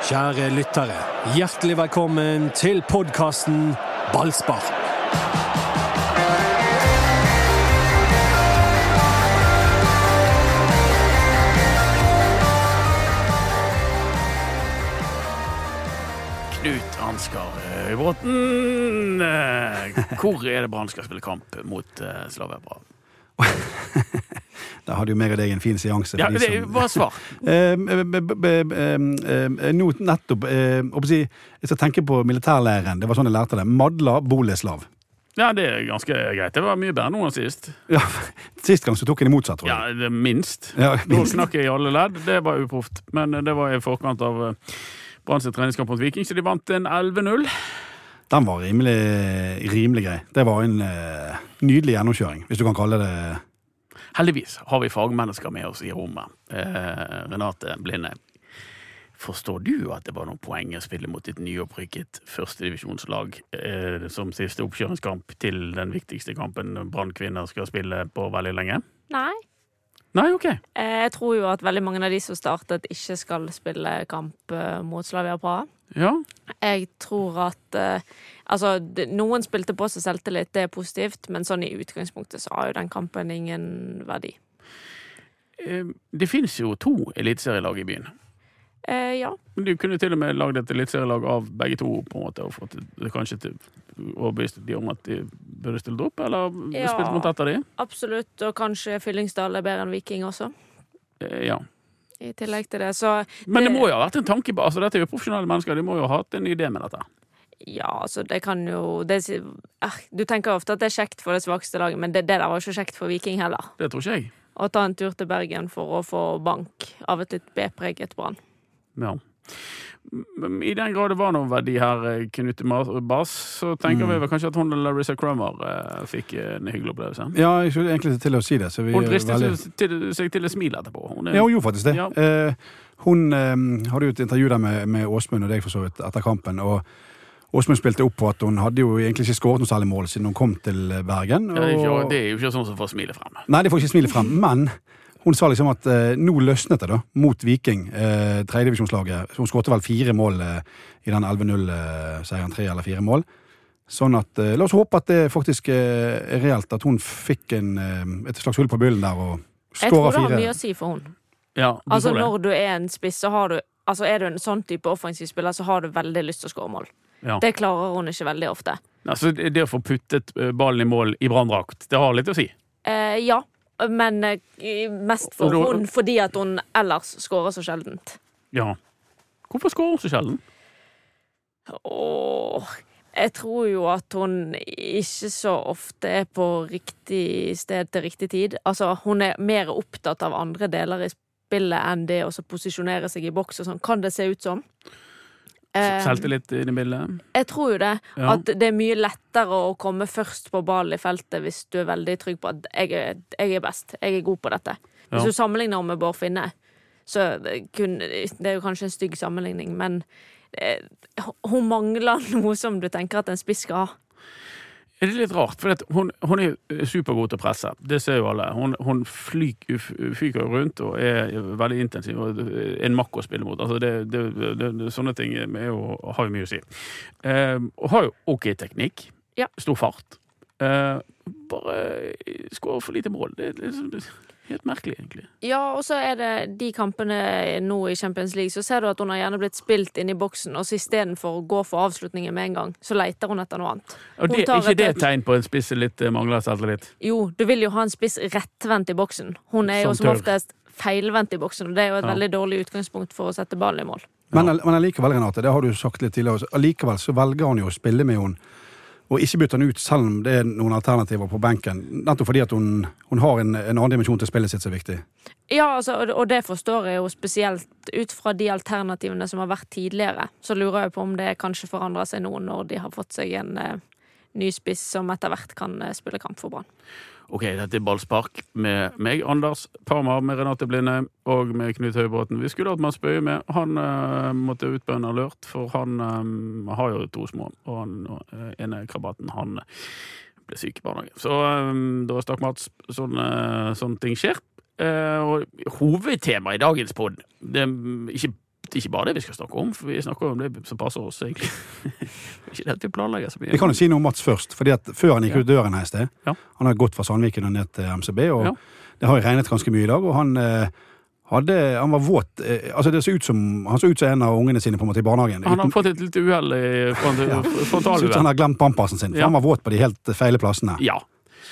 Kjære lyttere, hjertelig velkommen til podkasten Ballspark. Knut Ansgar Høybråten. Eh, Hvor er det Brann skal spille kamp mot uh, Slavia Praha? Da hadde jo meg og deg en fin seanse. Ja, de det bare svar. Eh, eh, Nå nettopp eh, Jeg skal tenke på militærleiren. Det var sånn jeg lærte det. Madla Boleslav. Ja, det er ganske greit. Det var mye bedre nå enn sist. Ja, Sist gang så tok jeg det motsatt, tror Ja, jeg. det er minst. Ja, Da knakk jeg i alle ledd. Det var uproft. Men det var i forkant av Brann sin treningskamp mot Viking, så de vant en 11-0. Den var rimelig, rimelig grei. Det var en nydelig gjennomkjøring, hvis du kan kalle det Heldigvis har vi fagmennesker med oss i rommet. Eh, Renate Blinde. Forstår du at det var noen poeng å spille mot et nyopprykket førstedivisjonslag eh, som siste oppkjøringskamp til den viktigste kampen Brann kvinner skal spille på veldig lenge? Nei. Nei, OK. Eh, Jeg tror jo at veldig mange av de som startet, ikke skal spille kamp eh, mot Slavia Praha. Ja. Jeg tror at eh, Altså, noen spilte på seg selvtillit, det er positivt, men sånn i utgangspunktet så har jo den kampen ingen verdi. Eh, det fins jo to eliteserielag i byen. Eh, ja. Men Du kunne til og med lagd et eliteserielag av begge to, på en måte, og fått det kanskje til overbevist de om at de burde stille opp, eller Ja. spilt mot ett av de? Absolutt. Og kanskje Fyllingsdal er bedre enn Viking også, Eh, Ja. I tillegg til det. Så Men det Det- må jo ha vært en tanke altså Dette er jo profesjonelle mennesker, de må jo ha hatt en idé med dette. ja, altså, det kan jo det, eh, Du tenker ofte at det er kjekt for det svakeste laget, men det, det der var ikke kjekt for Viking heller. Det tror ikke jeg. Å ta en tur til Bergen for å få bank av et litt B-preget Brann. Ja. I den grad det var noen verdi her, eh, Knut Bass, så tenker vi vel kanskje at hun Larissa Crummer eh, fikk en hyggelig opplevelse. Ja, jeg skulle egentlig til å si det. Så vi Hun dristet veldig... til, seg til et smil etterpå. Hun er, Ja, hun gjorde faktisk det. Ja. Eh, hun eh, hadde jo et intervju der med, med Åsmund og deg for så vidt etter kampen. og Åsmund spilte opp på at hun hadde jo egentlig ikke skåret noe særlig mål siden hun kom til Bergen. Ja, det, er ikke, det er jo ikke sånn som får smilet frem. Nei, det får ikke smilet frem. Men hun sa liksom at eh, nå løsnet det, da, mot Viking, eh, tredjedivisjonslaget. Hun skåret vel fire mål eh, i den 11-0-seieren. tre eller fire mål. Sånn at eh, La oss håpe at det faktisk eh, er reelt, at hun fikk en, eh, et slags hull på byllen der og Jeg tror det har mye å si for hun. Ja, du Altså, når du er en spiss, så har du Altså, er du en sånn type offensiv spiller, så har du veldig lyst til å skåre mål. Ja. Det klarer hun ikke veldig ofte. Altså, det det å få puttet eh, ballen i mål i branndrakt, det har litt å si. Eh, ja, men eh, mest for hun fordi at hun ellers skårer så sjeldent. Ja. Hvorfor skårer hun så sjelden? Åh, jeg tror jo at hun ikke så ofte er på riktig sted til riktig tid. Altså, hun er mer opptatt av andre deler i spillet enn det å så posisjonere seg i boks og sånn. Kan det se ut som? Eh, Selvtillit i det bildet? Jeg tror jo det. Ja. At det er mye lettere å komme først på ballen i feltet hvis du er veldig trygg på at jeg er, jeg er best, jeg er god på dette. Hvis Ja. du sammenligner med Bård Finne, så det, kun, det er jo kanskje en stygg sammenligning, men det, hun mangler noe som du tenker at en spiss skal ha. Er det litt rart? For hun, hun er supergod til å presse. Det ser jo alle. Hun, hun flyk, fyker rundt og er veldig intensiv og en makk å spille mot. Altså det, det, det, det, sånne ting jo, har jo mye å si. Eh, og har jo OK teknikk. Ja. Stor fart. Eh, bare skårer for lite mål. Det liksom, det er helt merkelig, egentlig. Ja, og så er det de kampene nå i Champions League, så ser du at hun har gjerne blitt spilt inn i boksen, og så istedenfor å gå for avslutningen med en gang, så leter hun etter noe annet. Og det, er ikke et- det et tegn på en spiss som litt eh, mangler selvtillit? Jo, du vil jo ha en spiss rettvendt i boksen. Hun er jo Som som oftest feilvendt i boksen, og det er jo et Ja. veldig dårlig utgangspunkt for å sette ballen i mål. Men, men allikevel, Renate, det har du sagt litt tidligere, også, allikevel så velger han jo å spille med henne, og ikke bytte henne ut selv om det er noen alternativer på benken. Nettopp fordi at hun, hun har en, en annen dimensjon til spillet sitt som er viktig. Ja, altså, og det- forstår jeg jo spesielt ut fra de alternativene som har vært tidligere. Så lurer jeg på om det kanskje forandrer seg nå når de har fått seg en eh, ny spiss som etter hvert kan eh, spille kamp for Brann. Ok, dette er ballspark med meg, Anders Parmar, med Renate Blinde og med Knut Høybråten. Vi skulle hatt Mads Bøye med. Han uh, måtte ut på en alert, for han um, har jo to små. Og han uh, ene krabaten, han ble syk i barnehagen. Så um, da stakk Mats. Sånn, eh, sånne ting skjer. Uh, og hovedtemaet i dagens pod det er ikke det er ikke bare det vi skal snakke om, for vi snakker om det som passer oss, egentlig. ikke det at vi planlegger så mye. Vi kan jo si noe om Mats først. fordi at Før han gikk Ja. ut døren her i sted Ja. Han har gått fra Sandviken og ned til MCB, og Ja. det har regnet ganske mye i dag. Og han eh, hadde Han var våt. Eh, altså det så ut som, Han så ut som en av ungene sine på en måte i barnehagen. Han har Uten- fått et lite uhell i front, ut som han har glemt pampasen sin. For han var våt på de helt feile plassene. Ja.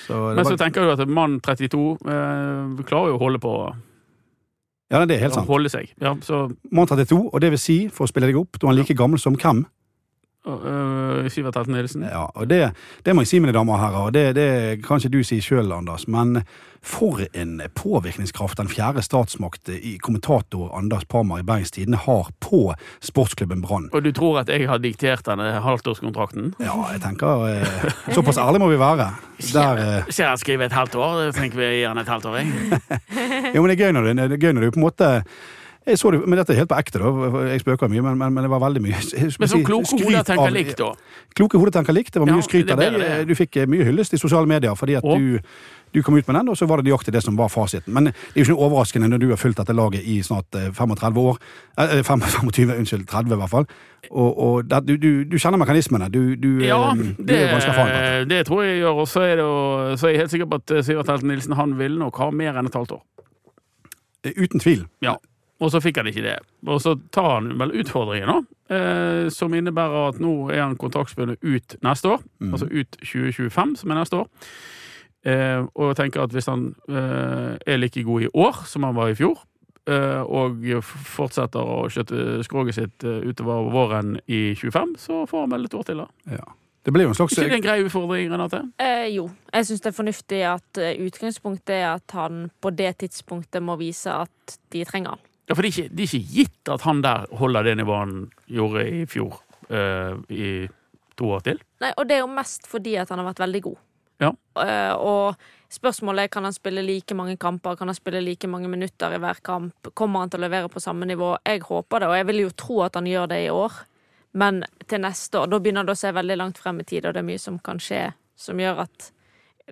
Så Men så tenker du at mann 32 eh, klarer jo å holde på ja, det er helt sant. holde seg. Ja, så Mann 32, og det vil si, for å spille deg opp, da er han like gammel som hvem? Sivert Helten Nilsen. Ja, og det, det må jeg si, mine damer og herrer, og det, det kan ikke du si sjøl, Anders, men for en påvirkningskraft den fjerde statsmakt i kommentator Anders Parmar i Bergens Tidende har på sportsklubben Brann. Og du tror at jeg har diktert denne halvtårskontrakten? Ja, jeg tenker eh, Såpass ærlig må vi være. Der, eh, Ser han skriver et halvt år, jeg tenker vi gir han et halvt år, jeg. jo, men det er gøy når du, det gøy når du på en måte jeg så det, men Dette er helt på ekte, da. Jeg spøker mye, men, men, men det var veldig mye jeg Men som kloke hoder tenker likt, da. Kloke hoder tenker likt. Det var mye Ja, skryt av deg. Du fikk eh, mye hyllest i sosiale medier fordi at Og? du, du kom ut med den, og så var det nøyaktig det som var fasiten. Men det er jo ikke noe overraskende når du har fulgt dette laget i snart eh, 35 år. Eh, 25, unnskyld, 30 i hvert fall. Og, og det, du, du, du kjenner mekanismene. Du, du, Ja, eh, du er ganske erfaren. det, det tror jeg jeg gjør. Og så er, det så er jeg helt sikker på at eh, Sivert Helten Nilsen han vil nok ha mer enn et halvt år. Eh, Uten tvil. Ja. Og så fikk han ikke det. Og så tar han vel utfordringen, nå, Eh, som innebærer at nå er han kontraktsbundet ut neste år. Mm. Altså ut 2025, som er neste år. Eh, og jeg tenker at hvis han eh, er like god i år som han var i fjor, eh, og fortsetter å skjøtte skroget sitt eh, utover våren i 25, så får han vel et år til, da. Ja. Det blir jo en slags Ikke det en grei utfordring, Renate? Eh, jo. Jeg syns det er fornuftig at eh, utgangspunktet er at han på det tidspunktet må vise at de trenger han. Ja, for det er, ikke, det er ikke gitt at han der holder det nivået han gjorde i fjor, uh, i to år til. Nei, og det er jo mest fordi at han har vært veldig god. Ja. Uh, og spørsmålet er kan han spille like mange kamper, kan han spille like mange minutter i hver kamp? Kommer han til å levere på samme nivå? Jeg håper det, og jeg vil jo tro at han gjør det i år. Men til neste år, da begynner det å se veldig langt frem i tid, og det er mye som kan skje som gjør at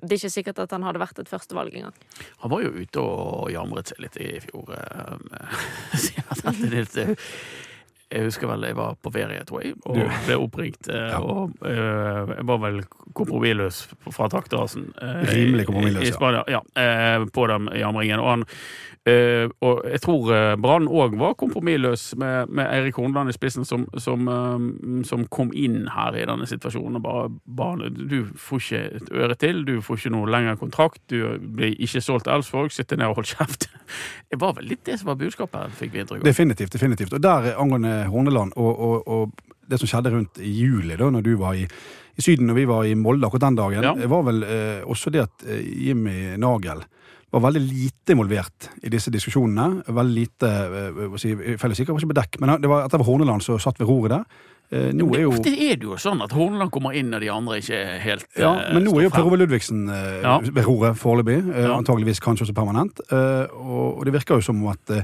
det er ikke sikkert at han hadde vært et førstevalg engang. Han var jo ute og jamret seg litt i fjor. eh, Sivert Helten Nilsen. Jeg husker vel jeg var på ferie, tror jeg, og Du- ble oppringt. eh, Ja. Og eh, jeg var vel kompromissløs fra taktrasen. eh, Rimelig kompromissløs, ja. Ja. eh, På den jamringen. Og, han, og jeg tror Brann òg var kompromissløs med, med Eirik Hornland i spissen, som, som, som kom inn her i denne situasjonen og bare, ba Du får ikke et øre til, du får ikke noe lengre kontrakt, du blir ikke solgt til Elsvåg, sitter ned og hold kjeft. Det var vel litt det som var budskapet, fikk vi inntrykk av. Definitivt. definitivt. Og der angående Horneland og, og, og det som skjedde rundt i juli, da når du var i, i Syden og vi var i Molde akkurat den dagen, Ja. var vel eh, også det at eh, Jimmy Nagel var veldig lite involvert i disse diskusjonene. Veldig lite eh, si, føler sikkert ikke på dekk, men det var, var Horneland som satt ved roret der. Eh, nå er jo Ofte er det jo sånn at Horneland kommer inn når de andre ikke helt ja, eh, men nå er jo Per. Ove Ludvigsen eh, Ja. ved roret foreløpig. Eh, Ja. Antageligvis kanskje også permanent. Eh, og, det virker jo som om at eh,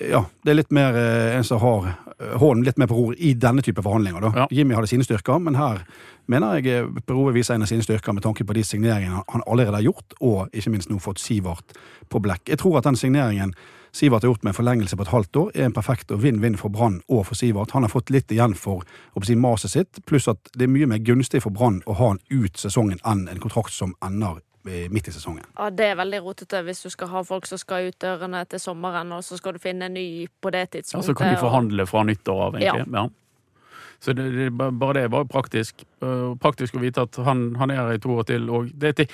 ja, det er litt mer eh, en som har eh, hånden litt mer på roret i denne type forhandlinger. da. Ja. Jimmy hadde sine styrker, men her mener jeg eh, Per viser en av sine styrker med tanke på de signeringene han- han allerede har gjort, og ikke minst nå fått Sivert på blekk. Jeg tror at den signeringen Sivert har gjort med en forlengelse på et halvt år, er en perfekt og vinn-vinn for Brann og for Sivert. Han har fått litt igjen for å si, maset sitt, pluss at det er mye mer gunstig for Brann å ha han ut sesongen enn en kontrakt som ender midt i sesongen. Ja, Det er veldig rotete hvis du skal ha folk som skal ut dørene til sommeren, og så skal du finne en ny på det tidspunktet. Ja, så kan de forhandle fra nyttår av, egentlig. Ja. Så det, det, bare det var praktisk. Eh, praktisk å vite at han, han er her i to år til. Og det, det,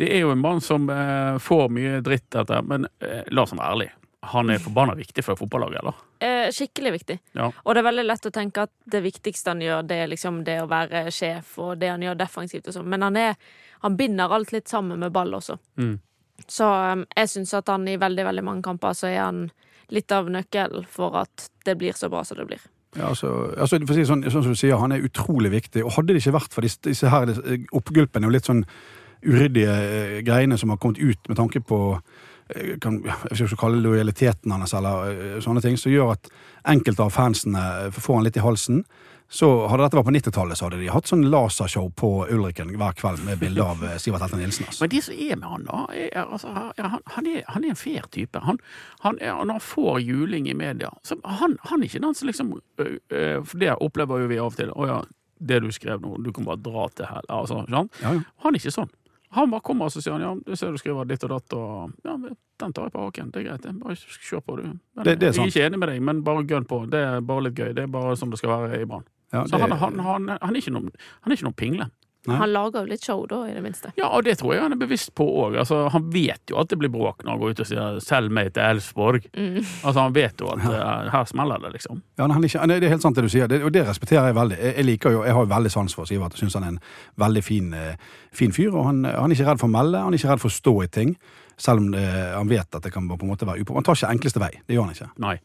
det er jo en mann som eh, får mye dritt etter, men eh, la oss være ærlig. Han er forbanna viktig for fotballaget, eller? Eh, skikkelig viktig. Ja. Og det er veldig lett å tenke at det viktigste han gjør, det er liksom det å være sjef og det han gjør defensivt og sånn, men han er Han binder alt litt sammen med ball også. Mm. Så um, jeg syns at han i veldig, veldig mange kamper så er han litt av nøkkelen for at det blir så bra som det blir. Ja, altså, altså for å si sånn, sånn som du sier, Han er utrolig viktig. og Hadde det ikke vært for disse, disse her eh, oppgulpene og litt sånn uryddige eh, greiene som har kommet ut med tanke på eh, kan, jeg skal ikke kalle det, lojaliteten hans, eller sånne ting, som gjør at enkelte av fansene får han litt i halsen. Så hadde dette vært på 90-tallet, så hadde de hatt sånn lasershow på Ulriken hver kveld med bilde av eh, Sivert Helten Nilsen. Altså. Men det som er med han, da er, altså, han, han, er, han er en fair type. Han, han er, når han får juling i media så Han, han er ikke den som liksom øh, øh, For det opplever jo vi av og til. Å ja, det du skrev nå, du kan bare dra til hell. Altså. Ja, ja. Han er ikke sånn. Han bare kommer og så sier han, ja, du ser du skriver ditt og datt, og ja, den tar jeg på haken. Det er greit, det. bare kjør på, du. Men, Det- det er jeg er ikke enig med deg, men bare gønn på. Det er bare litt gøy. Det er bare som det skal være i Brann. Ja, Så han, han, han, han, er ikke noen, han er ikke noen pingle. Nei. Han lager jo litt show, da, i det minste. Ja, og det tror jeg han er bevisst på òg. Altså, han vet jo at det blir bråk når han går ut og sier 'selg meg til Elfsborg'. Altså, han vet jo at eh, her smeller det, liksom. Ja, han er ikke, det er helt sant det du sier, det, og det respekterer jeg veldig. Jeg, jeg liker jo, jeg har jo veldig sans for Sivert. Jeg syns han er en veldig fin, eh, fin fyr. og han, han er ikke redd for å melde, han er ikke redd for å stå i ting. Selv om det, han vet at det kan på en måte være upå. Han tar ikke enkleste vei. Det gjør han ikke. Nei.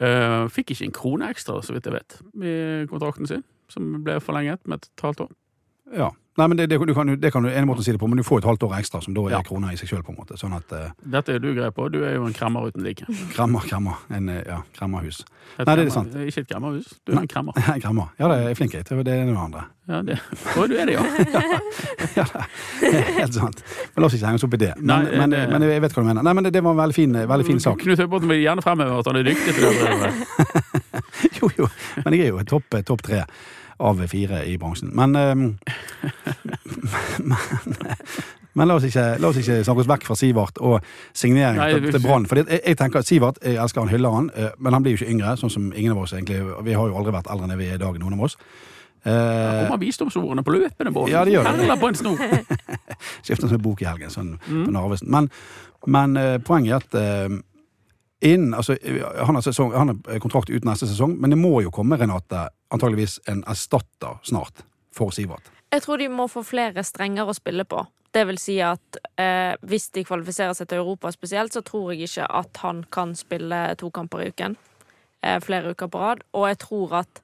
Eh, fikk ikke en krone ekstra, så vidt jeg vet, i kontrakten sin, som ble forlenget med et halvt år. Ja. Nei, men det, det, du kan, det kan du en måte si det på, men du får et halvt år ekstra, som da er Ja. kroner i seg sjøl. Sånn at eh, Dette er du grei på. Du er jo en kremmer uten like. Kremmer, kremmer. En, eh, ja, kremmerhus. Et Nei, det er sant. Ikke et kremmerhus, du er en kremmer. kremmer. Ja, det er flink jeg. Det er noe andre. Ja, det. Og du er det, ja. Ja, er helt sant. Men la oss ikke henge oss opp i det. Men, Nei, men, det- men jeg vet hva du mener. Nei, men det, var en veldig fin, veldig fin sak. Knut Høybråten vil gjerne fremheve at han er dyktig til det. Jo, jo. Men jeg er jo topp topp tre av fire i bransjen. Men, ehm, men, men la, oss ikke, la oss ikke snakke oss vekk fra Sivert og signeringen til, til Brann. For jeg, jeg tenker at Sivert, jeg elsker han, hyller han, eh, men han blir jo ikke yngre, sånn som ingen av oss egentlig. Vi har jo aldri vært eldre enn vi er i dag, noen av oss. Eh, Kommer visdomsordene på løpende bånd. Ja, det gjør det. På en snor. Skiftet en bok i helgen, sånn Mm. på Narvesen. Men, men eh, poenget er at inn, altså, han, har sesong, han har kontrakt ut neste sesong, men det må jo komme, Renate, antageligvis en erstatter snart for Sivert. Jeg tror de må få flere strenger å spille på. Det vil si at eh, hvis de kvalifiserer seg til Europa spesielt, så tror jeg ikke at han kan spille to kamper i uken. Eh, flere uker på rad. Og jeg tror at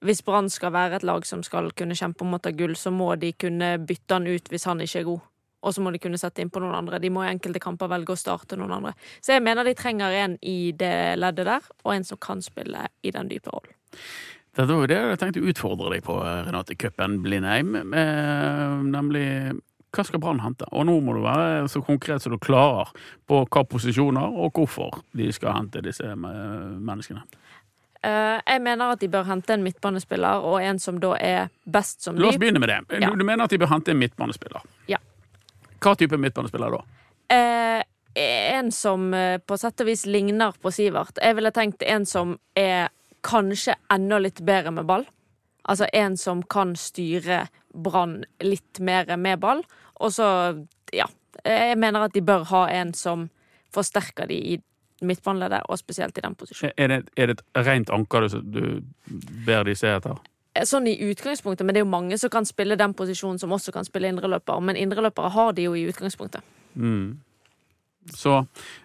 hvis Brann skal være et lag som skal kunne kjempe om å ta gull, så må de kunne bytte han ut hvis han ikke er god. Og så må de kunne sette inn på noen andre. De må i enkelte kamper velge å starte noen andre. Så jeg mener de trenger en i det leddet der, og en som kan spille i den dype rollen. Det var jo det jeg tenkte å utfordre deg på, Renate Cupen Blindheim. eh, Nemlig hva skal Brann hente? Og nå må du være så konkret som du klarer på hva posisjoner og hvorfor de skal hente disse menneskene. Eh, jeg mener at de bør hente en midtbanespiller, og en som da er best som La oss de. begynne med det. Ja. Du, du mener at de bør hente en midtbanespiller? Ja. Hva type midtbanespiller da? Eh, en som eh, på sett og vis ligner på Sivert. Jeg ville tenkt en som er kanskje enda litt bedre med ball. Altså en som kan styre Brann litt mer med ball. Og så, ja Jeg mener at de bør ha en som forsterker de i midtbaneleddet, og spesielt i den posisjonen. Er det, er det et rent anker du, du ber de se etter? Sånn i utgangspunktet, men det er jo mange som kan spille den posisjonen, som også kan spille indreløper. Men indreløpere har de jo i utgangspunktet. Mm. Så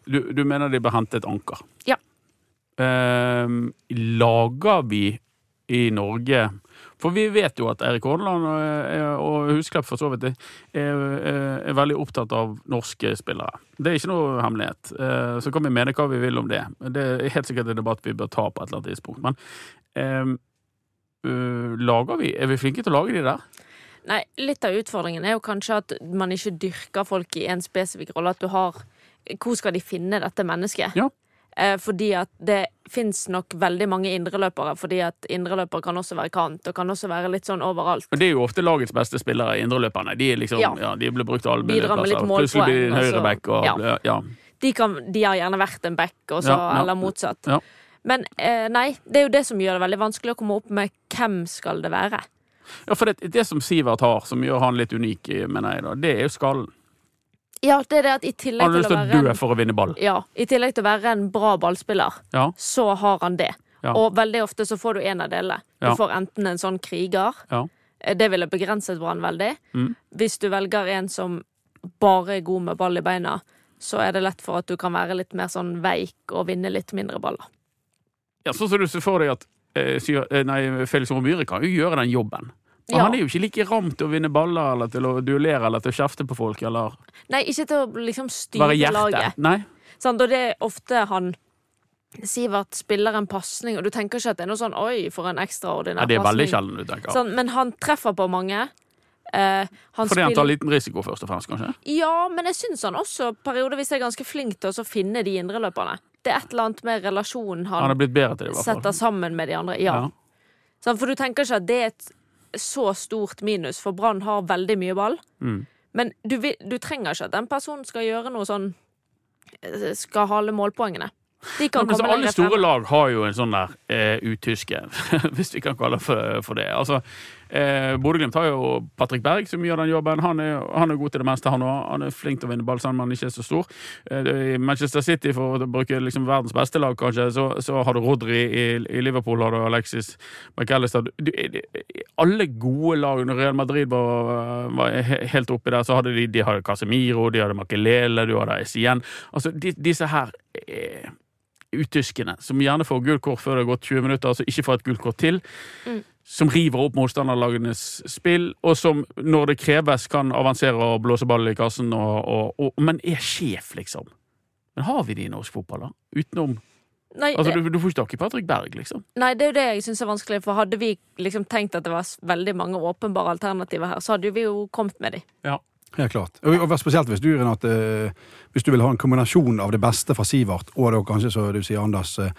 du, du mener de bør hente et anker? Ja. Ehm, lager vi i Norge For vi vet jo at Erik Horneland og, og Husklepp for så vidt er, er, er veldig opptatt av norske spillere. Det er ikke noe hemmelighet. Eh, Så kan vi mene hva vi vil om det. Det er helt sikkert en debatt vi bør ta på et eller annet tidspunkt. Men ehm, øh, lager vi Er vi flinke til å lage de der? Nei, litt av utfordringen er jo kanskje at man ikke dyrker folk i en spesifikk rolle. At du har Hvor skal de finne dette mennesket? Ja. Eh, fordi at det fins nok veldig mange indreløpere, fordi at indreløpere kan også være kant, og kan også være litt sånn overalt. Og Det er jo ofte lagets beste spillere, indreløperne. De, liksom, ja. Ja. de blir brukt til alle Bidrar med litt mulige plasser. Plutselig blir de en høyreback. Og, ja. ja. De, kan, de har gjerne vært en back, og så, Ja, ja. eller motsatt. Men eh, nei, det er jo det som gjør det veldig vanskelig å komme opp med hvem skal det være. Ja, for det, det som Sivert har, som gjør han litt unik, mener jeg, da, det er jo skallen. Ja, det er det at i tillegg har til lyst til å dø en, for å vinne ball. ja, I tillegg til å være en bra ballspiller, Ja. så har han det. Ja. Og veldig ofte så får du en av delene. Du får enten en sånn kriger. Ja. Eh, Det ville begrenset Brann veldig. Mm. Hvis du velger en som bare er god med ball i beina, så er det lett for at du kan være litt mer sånn veik og vinne litt mindre baller. Ja, sånn som du ser for deg at eh, eh, nei, Felix Romyre kan jo gjøre den jobben. Og Ja. han er jo ikke like ram til å vinne baller eller til å duellere eller til å kjefte på folk eller Nei, ikke til å liksom styre laget. Nei. Sånn, Og det er ofte han Sivert spiller en pasning, og du tenker ikke at det er noe sånn oi, for en ekstraordinær Ja, det er veldig pasning. sjelden du tenker. Sånn, men han treffer på mange. Eh, han Fordi han tar liten risiko, først og fremst, kanskje? Ja, men jeg syns han også periodevis er ganske flink til å finne de indreløperne. Det er et eller annet med relasjonen Han han, det, setter sammen med de andre. Ja. Ja. Sånn, for du tenker ikke at det er et så stort minus, for Brann har veldig mye ball. Mm. Men du, du trenger ikke at den personen skal gjøre noe sånn eh, Skal hale målpoengene. De kan Men komme alle lenger store frem. lag har jo en sånn der eh, utyske, hvis vi kan kalle det for, for det. Altså, eh, Bodø-Glimt har jo Patrick Berg som gjør den jobben. Han er, han er god til det meste, han òg. Han er flink til å vinne ball, selv om han ikke er så stor. Eh, Manchester City, for å bruke liksom verdens beste lag, kanskje, så, så har du Rodri i, i Liverpool, har du Alexis McAllister. Du, du, alle gode lag, når Real Madrid var, var helt oppi der, så hadde de, de hadde Casemiro, de hadde Makelele, du hadde Essien. Altså, de, disse her eh, utyskene, som gjerne får gult kort før det har gått 20 minutter, altså ikke får et gult kort til. Mm. Som river opp motstanderlagenes spill, og som når det kreves, kan avansere og blåse ball i kassen, og, og, og, men er sjef, liksom. Men har vi det i norsk fotball, da? Utenom Nei, Altså, du, du får ikke tak i Patrick Berg, liksom. nei, det er jo det jeg syns er vanskelig, for hadde vi liksom tenkt at det var veldig mange åpenbare alternativer her, så hadde vi jo kommet med de. Ja. Helt klart. Og, og spesielt hvis du, Renate, eh, hvis du vil ha en kombinasjon av det beste fra Sivert, og da kanskje, så du sier, Anders, eh,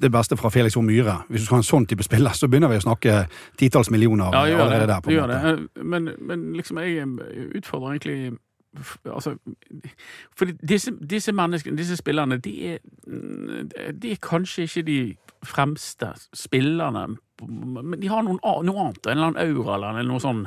det beste fra Felix O. Myhre. Hvis du skal ha en sånn type spiller, så begynner vi å snakke titalls millioner Ja, gjør allerede det. der. på en måte. det. Men, men liksom, jeg utfordrer egentlig Altså For disse, disse menneskene, disse spillerne, de er, de er kanskje ikke de fremste spillerne, men de har noen, noe annet. En eller annen aura eller noe sånn.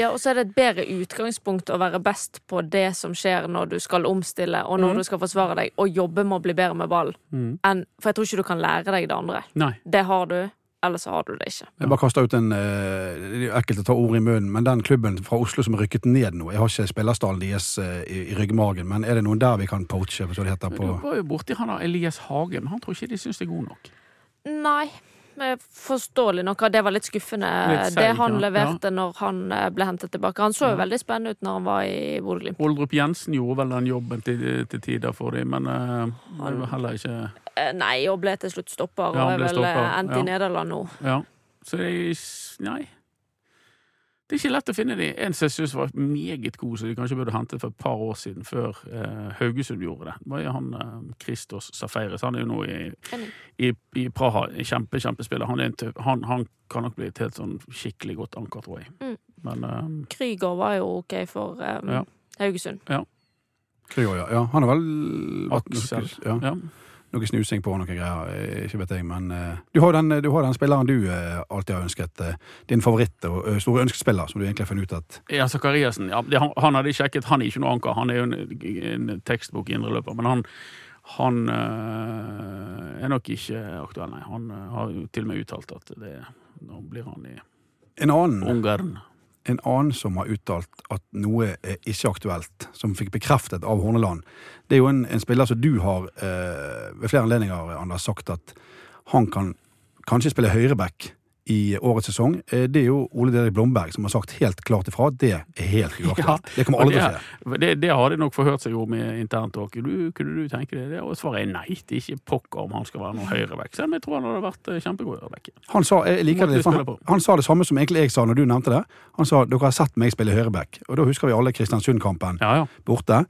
Ja, og så er det et bedre utgangspunkt å være best på det som skjer når du skal omstille, og når mm. du skal forsvare deg, og jobbe med å bli bedre med ball, Mm. enn For jeg tror ikke du kan lære deg det andre. Nei. Det har du, eller så har du det ikke. Jeg bare kaster ut en eh, Det er jo ekkelt å ta ord i munnen, men den klubben fra Oslo som er rykket ned nå Jeg har ikke spillerstallen deres eh, i, i ryggmagen, men er det noen der vi kan poache? Så det heter Du går var jo borti han der Elias Hagen. Han tror ikke de syns det er god nok. Nei. Men Forståelig nok at det var litt skuffende, Litt seig, det han ja. leverte når han eh, ble hentet tilbake. Han så jo Ja. veldig spennende ut når han var i Bodø-Glimt. Oldrup Jensen gjorde vel den jobben til, til tider for dem, men uh, han var heller ikke Eh, Nei, og ble til slutt stopper, Ja, og er vel endt ja. i Nederland nå. Ja. Så er Nei. Det er ikke lett å finne de. En som jeg syns var meget god, som de kanskje burde hentet for et par år siden, før eh, Haugesund gjorde det. Var jo han eh, Christos Safaris. Han er jo nå i, i, i Praha. Kjempe, kjempespiller. Han, er han, han kan nok bli et helt sånn skikkelig godt anker, tror jeg. Mm. Men eh, Krüger var jo OK for eh, Ja. Haugesund. Kryo, ja. ja. Han er vel Aksel. ja, ja. Noe snusing på noe greier. eh, Ikke vet jeg, men eh, du har den, du har den spilleren du eh, alltid har ønsket. din favoritt og store ønskespiller, som du egentlig har funnet ut at Ja, Zakariassen. Ja, han, han hadde sjekket. Han er ikke noe anker. Han er jo en, en tekstbok indreløper. Men han, han øh, er nok ikke aktuell, nei. Han øh, har jo til og med uttalt at det, nå blir han i En annen, Ungarn. En annen som har uttalt at noe er ikke aktuelt, som fikk bekreftet av Horneland, det er jo en, en spiller som du har eh, ved flere anledninger, Anders, sagt at han kan kanskje spille høyreback i årets sesong. Eh, det er jo Ole-Dedrik Blomberg som har sagt helt klart ifra at det er helt uaktuelt. det kommer aldri til å skje. Det, det har de nok forhørt seg om internt òg. Kunne du tenke deg det? Og svaret er nei. Det er ikke pokker om han skal være noen høyrevekk. Selv om jeg tror han hadde vært eh, kjempegod høyrevekk. Han sa, det, han, han sa det samme som egentlig jeg sa når du nevnte det. Han sa dere har sett meg spille høyreback. Og da husker vi alle Kristiansund-kampen Ja, ja. borte.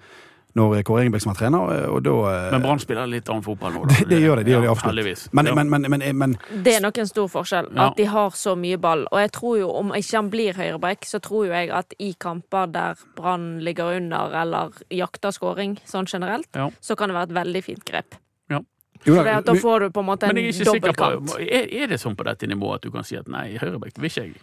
Når Kåre Ingebrigtsen var trener, og da eh, Men Brann spiller litt annen fotball nå. da. Det- det gjør det, det gjør de absolutt. Heldigvis. men, Ja. men, men, men, men Det er nok en stor forskjell. Ja. At de har så mye ball. Og jeg tror jo, om ikke han blir høyreback, så tror jo jeg at i kamper der Brann ligger under eller jakter skåring sånn generelt, Ja. så kan det være et veldig fint grep. jo, For da, da får du på en måte en dobbeltkant. er, er det sånn på dette nivået at du kan si at nei, høyreback vil ikke jeg?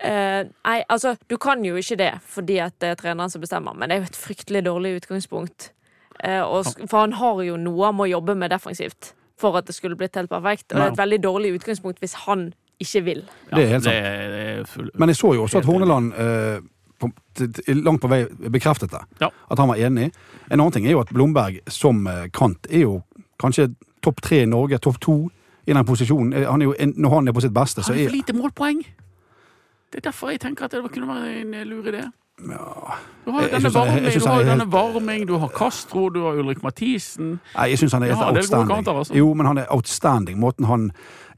Eh, nei, altså, du kan jo ikke det fordi at det er treneren som bestemmer, men det er jo et fryktelig dårlig utgangspunkt. Uh, og, for han har jo noe han må jobbe med defensivt for at det skulle blitt helt perfekt. Og det er et veldig dårlig utgangspunkt hvis han ikke vil. Det er helt sant. Det er, det er full, men jeg så jo også at Horneland uh, på, langt på vei bekreftet det. Ja. At han var enig. En annen ting er jo at Blomberg som kant er jo kanskje topp tre i Norge, topp to i den posisjonen. Han er jo, når han er på sitt beste, så Han er er for lite målpoeng! Det er derfor jeg tenker at det kunne være en lur idé. Ja. Du har denne Varming, du har denne Varming, du har Castro, du har Ulrik Mathisen. Nei, jeg syns han er helt outstanding. kanter, altså. Jo, men han er outstanding. Måten han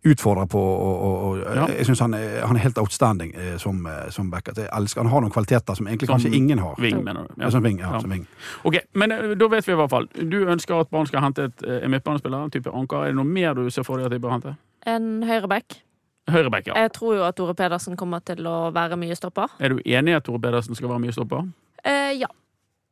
utfordrer på og, og, og Ja. Jeg syns han, han er helt outstanding eh, som, eh, som backer. Jeg elsker, han har noen kvaliteter som egentlig Som kanskje ingen har. Ving, mener du? Ja. Som ving, ja, Ja. som ving. Ok, men eh, da vet vi i hvert fall. Du ønsker at Brann skal hente et, eh, en midtbanespiller, en type anker. Er det noe mer du ser for deg at de bør hente? En høyreback. Høyreback, ja. Jeg tror jo at Tore Pedersen kommer til å være mye stopper. Er du enig i at Tore Pedersen skal være mye stopper? Eh, ja.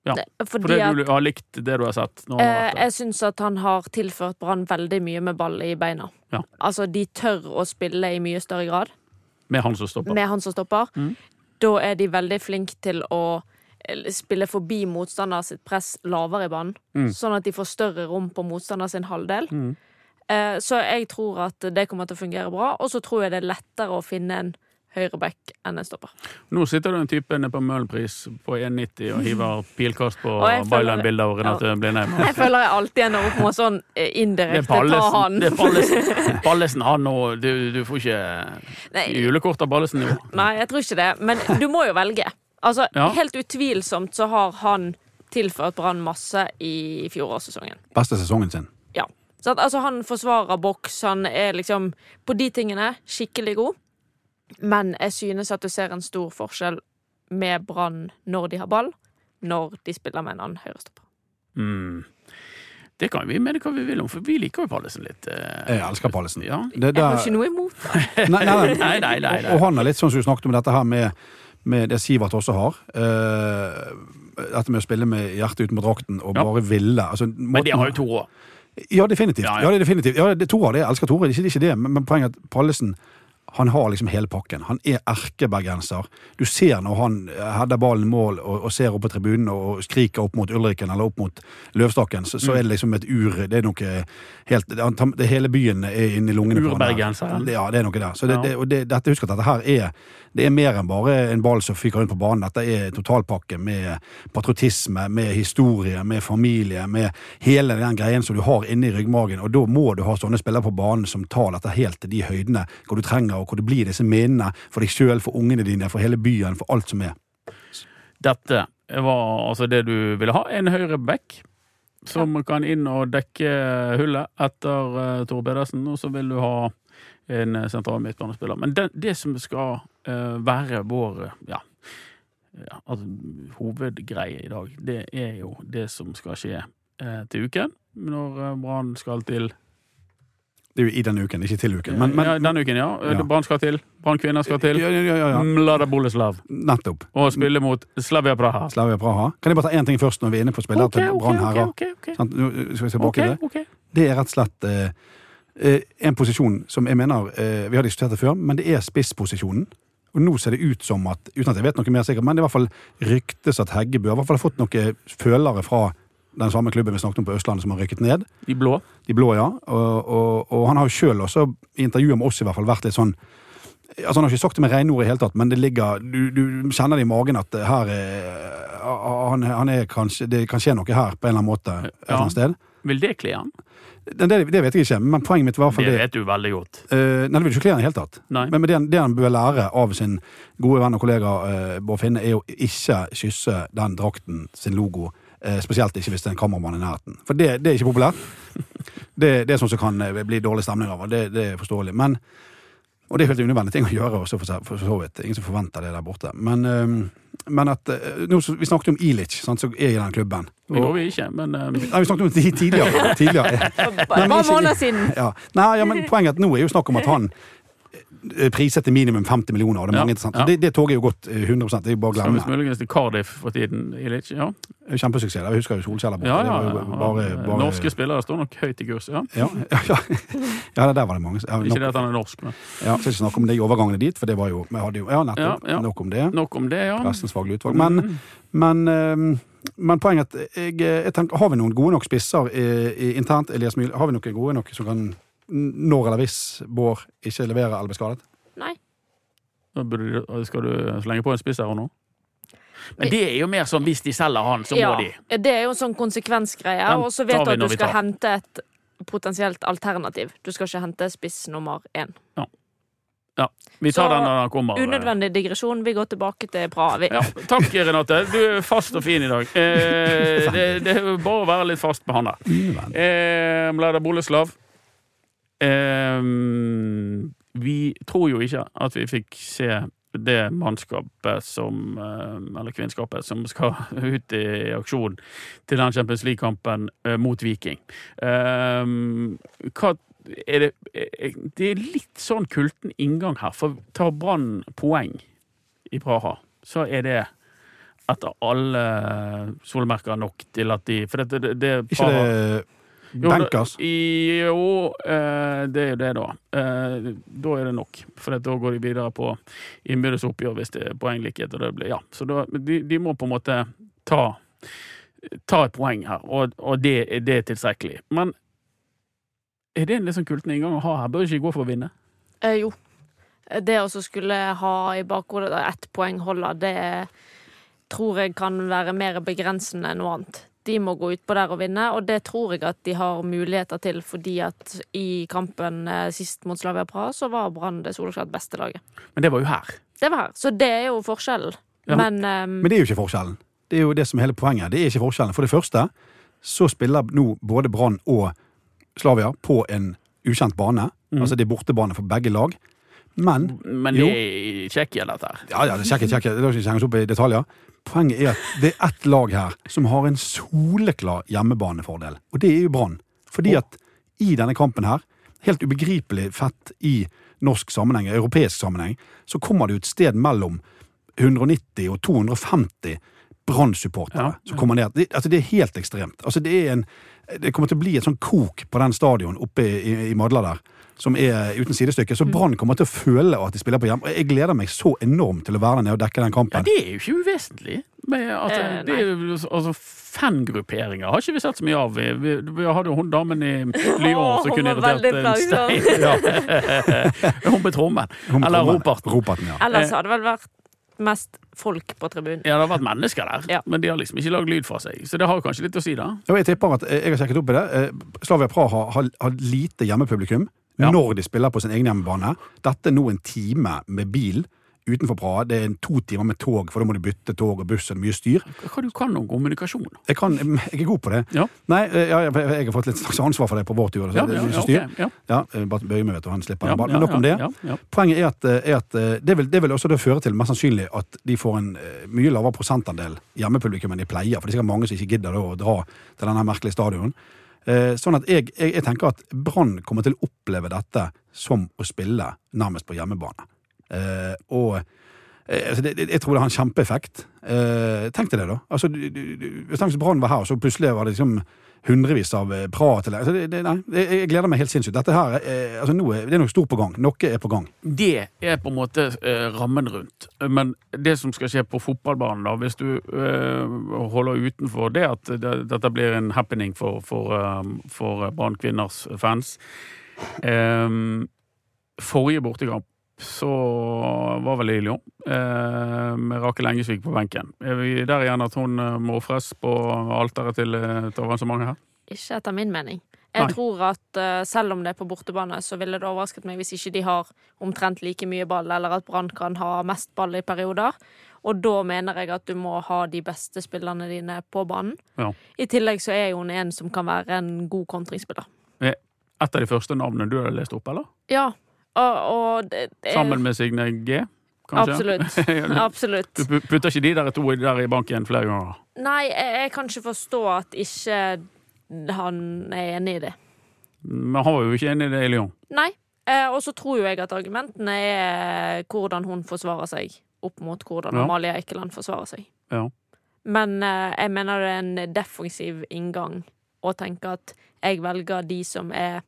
Ja, Fordi fordi at du har likt det du har sett? Eh, jeg syns at han har tilført Brann veldig mye med ball i beina. Ja. Altså, de tør å spille i mye større grad Med han som stopper? med han som stopper. Mm. Da er de veldig flinke til å eh, spille forbi motstander sitt press lavere i banen. Mm. Sånn at de får større rom på motstander sin halvdel. Mm. Eh, så jeg tror at det kommer til å fungere bra. Og så tror jeg det er lettere å finne en høyreback enn en stopper. Nå sitter det en type nede på Møhlenpris på 1,90 og hiver pilkast på Og byline-bildet av Renate Blindheim. Jeg føler jeg alltid ender opp med sånn eh, Det indirekte ta han. Det er Pallesen. Pallesen han nå du, du får ikke julekort av Pallesen i. Nei, jeg tror ikke det. Men du må jo velge. Altså, Ja. Helt utvilsomt så har han tilført Brann masse i fjorårssesongen. Beste sesongen sin. Så at, altså, han forsvarer boks, han er liksom på de tingene skikkelig god. Men jeg synes at du ser en stor forskjell med Brann når de har ball, når de spiller med en annen høyrestopper. Mm. Det kan vi mene hva vi vil om, for vi liker jo Pallesen litt. eh. Jeg elsker Pallesen. Ja. Det, Jeg har ikke noe imot det. Nei, nei, nei. Nei, nei. Og, og han er litt sånn som du snakket om dette her med, med det Sivert også har. Eh, dette med å spille med hjertet utenpå drakten og Ja. bare ville. Altså, Men de har jo to år. Ja, definitivt. Ja, Ja, ja. definitivt. Ja, det, Tore av det. Jeg elsker Tore. Det er ikke, det ikke det. Men, men poenget er at Pallesen han har liksom hele pakken. Han er erkebergenser. Du ser når han header ballen mål og, og ser opp på tribunen og skriker opp mot Ulriken eller opp mot Løvstakken, så, Mm. så er det liksom et ur Det er noe helt det, det, Hele byen er inni lungene på. Urbergenseren. Det- Ja, det er noe der. Så det, det, og det, dette, husk at dette her er det er mer enn bare en ball som fyker rundt på banen. Dette er totalpakke med patriotisme, med historie, med familie, med hele den greien som du har inni ryggmagen. Og da må du ha sånne spillere på banen som tar dette helt til de høydene hvor du trenger, og hvor det blir disse minnene for deg sjøl, for ungene dine, for hele byen, for alt som er. Dette var altså det du ville ha. En høyre back som kan inn og dekke hullet etter uh, Tore Pedersen, og så vil du ha en eh, sentral midtbanespiller. Men det, det som skal uh, være vår ja, ja, altså, hovedgreie i dag, det er jo det som skal skje uh, til uken, når Brann skal til Det er jo i denne uken, ikke til uken. Men, men ja, Denne uken, ja. Ja. Brann skal til. Brann kvinner skal til. ja, ja, ja. Mlada Boleslav. Nettopp. Og spille mot Slavia Praha. Slavia Praha. Kan jeg bare ta én ting først når vi er inne på spillet okay, til Brann herrer? ok, okay, okay. Nå skal vi se Ok, til det. ok. Det er rett og slett eh, eh, en posisjon som jeg mener eh, Vi har diskutert det før, men det er spissposisjonen. Og nå ser det ut som at, uten at jeg vet noe mer sikkert, men det er i hvert fall ryktes at Heggebø har fått noen følere fra den samme klubben vi snakket om på Østlandet, som har rykket ned. De blå. De blå, ja. Og, og, og han har jo sjøl også, i intervjuet med oss i hvert fall, vært litt sånn Altså Han har ikke sagt det med reinord i hele tatt, men det ligger, du, du kjenner det i magen at her er, han, han er kanskje, det kan skje noe her på en eller annen måte et eller annet sted. Vil det kle han? Det, det, vet jeg ikke, men poenget mitt var Det vet du veldig godt. Uh, nei, det vil ikke kle han i det hele tatt. Nei. Men, det, det han bør lære av sin gode venn og kollega uh, Bård Finne, er å ikke kysse den drakten sin logo. Eh, spesielt ikke hvis det er en kameramann i nærheten. For det, det er ikke populært. Det, det er sånn som kan eh, bli dårlig stemning av, og det, det er forståelig. Men, og det er helt unødvendig ting å gjøre, også for, for så vidt. Ingen som forventer det der borte. Men, eh, men at eh, nå, så- Vi snakket om Ilic, sant, som er i den klubben. Det gjorde vi ikke, men eh, Nei, vi snakket om det tidligere. tidligere. Et men ikke- måneder siden. Ja. Nei, ja, men poenget er at nå er jo snakk om at han priset til minimum 50 millioner, og det er Ja, mange interessante. ja. Det, det toget er jo gått eh, 100 det er jo bare å skal visst muligens til Cardiff for tiden. Ilic, ja. Det Kjempesuksess. Jeg husker jo Solskjær borte. Ja, ja, ja. bare, bare, Norske spillere står nok høyt i kurs. Ja. ja, ja, ja. ja, det der var det mange. Ja, Ikke det at han er norsk, men ja, skal ikke snakke om de overgangene dit, for det var jo, vi hadde jo Ja, nettopp. Ja, ja. Nok om det. nok om det, ja. Pressens faglige utvalg. Men, men, um men poenget er at jeg, jeg tenker, har vi noen gode nok spisser i, i internt, Elias Myhl? Har vi noen gode nok som kan, når eller hvis Bård ikke leverer eller blir skadet? Nei. Skal du slenge på en spiss her og nå? Men det er jo mer sånn hvis de selger han, så må Ja, de. det er jo en sånn konsekvensgreie. Og så vet du at du skal hente et potensielt alternativ. Du skal ikke hente spiss nummer én. Vi tar Så, den når den kommer. Unødvendig digresjon. Vi går tilbake til Praha. Vi. Ja, takk, Renate. Du er fast og fin i dag. Eh, det, det er bare å være litt fast med han der. Eh, Mlada Boleslav. Eh, vi tror jo ikke at vi fikk se det mannskapet som eh, Eller kvinnskapet som skal ut i aksjon til den Champions League-kampen eh, mot Viking. Eh, hva er det eh, Det er litt sånn kulten inngang her. For tar Brann poeng i Praha, så er det etter alle solmerker nok til at de For det, det, det Ikke det jo, Bankers? da- Jo, eh, det er jo det, da. Eh, da er det nok. For da går de videre på innbyrdes oppgjør hvis det er poenglikhet. Og det blir, ja. Så da, de, de må på en måte ta, ta et poeng her, og, og det, det er tilstrekkelig. Men er det en litt sånn kulten inngang å ha her? Bør ikke gå for å vinne? Eh, jo. Det å skulle ha i bakhodet ett poeng holder, det tror jeg kan være mer begrensende enn noe annet. De må gå utpå der og vinne, og det tror jeg at de har muligheter til, fordi at i kampen eh, sist mot Slavia Praha, så var Brann det soleklart beste laget. Men det var jo her. Det var her. Så det er jo forskjellen. Ja. Men, ehm, Men det er jo ikke forskjellen. Det er jo det som er hele poenget. Det er ikke forskjellen. For det første så spiller nå både Brann og Slavia på en ukjent bane. Mm. Altså det er bortebane for begge lag. Men Men det er i Tsjekkia, dette her. Ja, ja, det er Tsjekkia. det er ikke hengt opp i detaljer. Poenget er at det er ett lag her som har en soleklar hjemmebanefordel, og det er jo Brann. Fordi at i denne kampen her, helt ubegripelig fett i norsk sammenheng, europeisk sammenheng, så kommer det jo et sted mellom 190 og 250 Brann-supportere Ja, ja. kommer ned. Det, altså, det er helt ekstremt. Altså, det, er en, det kommer til å bli et sånn kok på den stadion oppe i, i, i Madla der. Som er uten sidestykke. Så Brann kommer til å føle at de spiller på hjem. Og jeg gleder meg så enormt til å være der nede og dekke den kampen. Ja, det er jo ikke uvesentlig. Men, altså, Eh, det er altså, Fangrupperinger har ikke vi sett så mye av. Vi, vi, vi hadde jo hun damen i Lyon som kunne irritert en stein. hun på trommen. Hun Eller roperten. Roperten, ja. ellers hadde det vel vært mest folk på tribunen. Ja, det har vært mennesker der, Ja. men de har liksom ikke lagd lyd fra seg. Så det har kanskje litt å si, da. Jeg tipper at eh, jeg har sjekket opp i det. eh, Slavia Praha har, har, har lite hjemmepublikum Ja. når de spiller på sin egen hjemmebane. Dette er nå en time med bil utenfor Praha. Det er to timer med tog, for da må du bytte tog og buss og mye styr. Hva du kan om kommunikasjon? Jeg, kan, jeg er god på det. Ja. Nei, eh, ja, jeg, jeg har fått litt slags ansvar for det på vår tur. Så Ja, ja, ja, styr. ok, ja. Eh, bare bøye meg, vet du. Han slipper den Men nok om det. Poenget er at, eh, er at det, vil, det vil også føre til mest sannsynlig at de får en mye lavere prosentandel hjemmepublikum enn de pleier. For det er sikkert mange som ikke gidder å dra til denne merkelige stadion. Eh, Sånn at jeg, jeg, jeg tenker at Brann kommer til å oppleve dette som å spille nærmest på hjemmebane. Eh, og eh, altså det, jeg tror det har en kjempeeffekt. Eh, tenk deg det, da. Altså, du, du, hvis Brann var her, så plutselig var det liksom hundrevis av prat Praha-tillegg. Altså, det, nei, jeg, gleder meg helt sinnssykt. Dette her, eh, altså, nå er, det er noe stort på gang. Noe er på gang. Det er på en måte eh, rammen rundt. Men det som skal skje på fotballbanen, da, hvis du eh, holder utenfor det at det, dette blir en happening for, for, eh, for Brann kvinners fans eh, Forrige bortekamp så var vel i Lyon, eh, med Rakel Engesvik på benken. Er vi der igjen at hun eh, må ofres på alteret til et avansement her? Ikke etter min mening. Jeg Nei. tror at eh, selv om det er på bortebane, så ville det overrasket meg hvis ikke de har omtrent like mye ball, eller at Brann kan ha mest ball i perioder. Og da mener jeg at du må ha de beste spillerne dine på banen. Ja. I tillegg så er hun en som kan være en god kontringsspiller. Et av de første navnene du har lest opp, eller? Ja, og, og det, det Sammen med Signe G, kanskje? Absolutt. Absolutt. Du putter ikke de der to der i banken flere ganger? Nei, jeg, jeg kan ikke forstå at ikke han er enig i det. Men han var jo ikke enig i det i Lyon. Nei. Eh, og så tror jo jeg at argumentene er hvordan hun forsvarer seg opp mot hvordan Ja. Amalie Eikeland forsvarer seg. Ja. Men eh, jeg mener det er en defensiv inngang å tenke at jeg velger de som er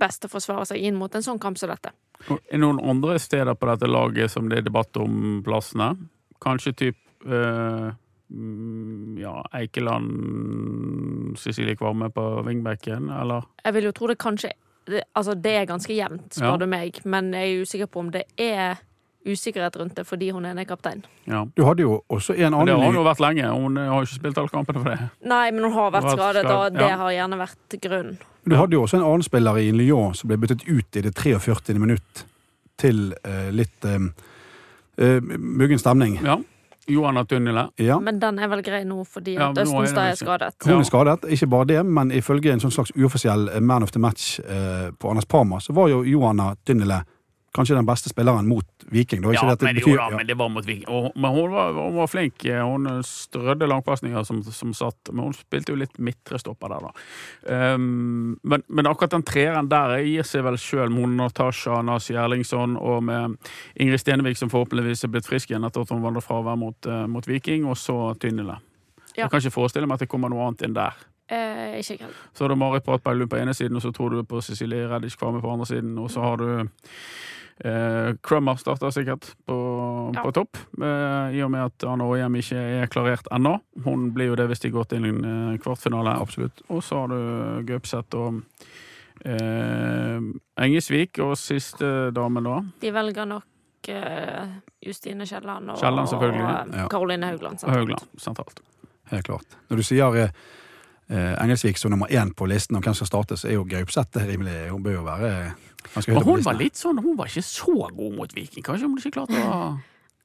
best å forsvare seg inn mot en sånn kamp som dette. Er det noen andre steder på dette laget som det er debatt om plassene? Kanskje typ eh, mm, ja, Eikeland, Cecilie Kvamme på wingbacken, eller? Jeg vil jo tro det kanskje det, Altså, det er ganske jevnt, spør Ja. du meg, men jeg er usikker på om det er usikkerhet rundt det fordi hun ene er kaptein. Ja. Du hadde jo også en Men det har hun jo vært lenge. Hun eh, har jo ikke spilt alle kampene for det. Nei, men hun har vært vært skadet, og det ja. har gjerne vært grunnen. Du hadde jo også en annen spiller i Lyon som ble byttet ut i det 43. minutt til eh, litt eh, eh, muggen stemning. Ja. Johanna Tunnile. Ja. Men den er vel grei nå fordi Ja, at er Østenstad er skadet. Hun er skadet, ikke bare det, men ifølge en sånn slags uoffisiell eh, man of the match eh, på Anders Parma, så var jo Johanna Tynnele kanskje den beste spilleren mot Viking. Da. Ikke Ja, det at det men, betyr, jo da, men det var mot Viking. Og, men hun var, hun var flink. Hun strødde langpasninger som, som satt. Men hun spilte jo litt midtrestopper der, da. Um, men, men akkurat den treeren der gir seg vel sjøl Mona Natasha Nasi Erlingsson og med Ingrid Stenevik, som forhåpentligvis er blitt frisk igjen etter at hun vandret fravær mot, uh, mot Viking, og så Tynnele. Ja. Jeg kan ikke forestille meg at det kommer noe annet inn der. Eh, ikke jeg. Så har du Marit Pratberg på ene siden, og så tror du på Cecilie Reddish Kvarme på andre siden. Og så har du eh, Crummer starter sikkert på, Ja. på topp, eh, i og med at Anne Åhjem ikke er klarert ennå. Hun blir jo det hvis de går til en eh, kvartfinale. Absolutt. Og så har du Gaupseth og eh, Engesvik, og siste damen da. De velger nok eh, Justine Kielland og, Kjelland, og Ja. Caroline Haugland. sentralt. Helt klart. Når du sier Engelsvik som nummer én på listen om hvem som skal starte, så er jo Gaupseth rimelig Hun bør jo være ganske høyt på hun var listen. litt sånn, hun var ikke så god mot Viking. Kanskje hun ikke klarte å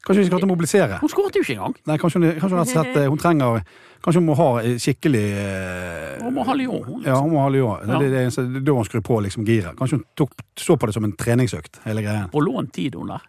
Kanskje hun ikke klarte å mobilisere? Hun skåret jo ikke engang! Nei, kanskje hun, kanskje hun rett og slett eh, hun trenger Kanskje hun må ha eh, skikkelig eh, Hun må ha Lyon, liksom. Ja, hun må ha Lyon. Det, Ja. det, det, er det er da hun skrur på liksom giret. Kanskje hun tok, så på det som en treningsøkt, hele greien. På lånt tid, hun der.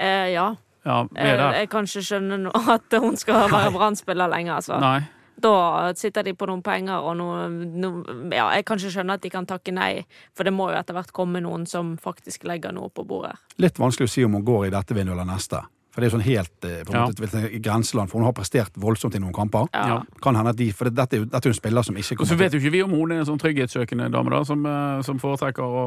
Eh, ja. Ja, Eh, jeg kan ikke skjønne nå at hun skal være Brann-spiller lenger, altså. Nei. Da sitter de på noen penger og noe, noe Ja, jeg kan ikke skjønne at de kan takke nei, for det må jo etter hvert komme noen som faktisk legger noe på bordet. Litt vanskelig å si om hun går i dette vinduet eller neste. For det er sånn helt eh, på en måte, et grenseland, for hun har prestert voldsomt i noen kamper. Ja. Ja. Kan hende at de, For dette er jo dette er jo en spiller som ikke kommer Og så vet jo ikke vi om hun er en sånn trygghetssøkende dame da, som, eh, som foretrekker å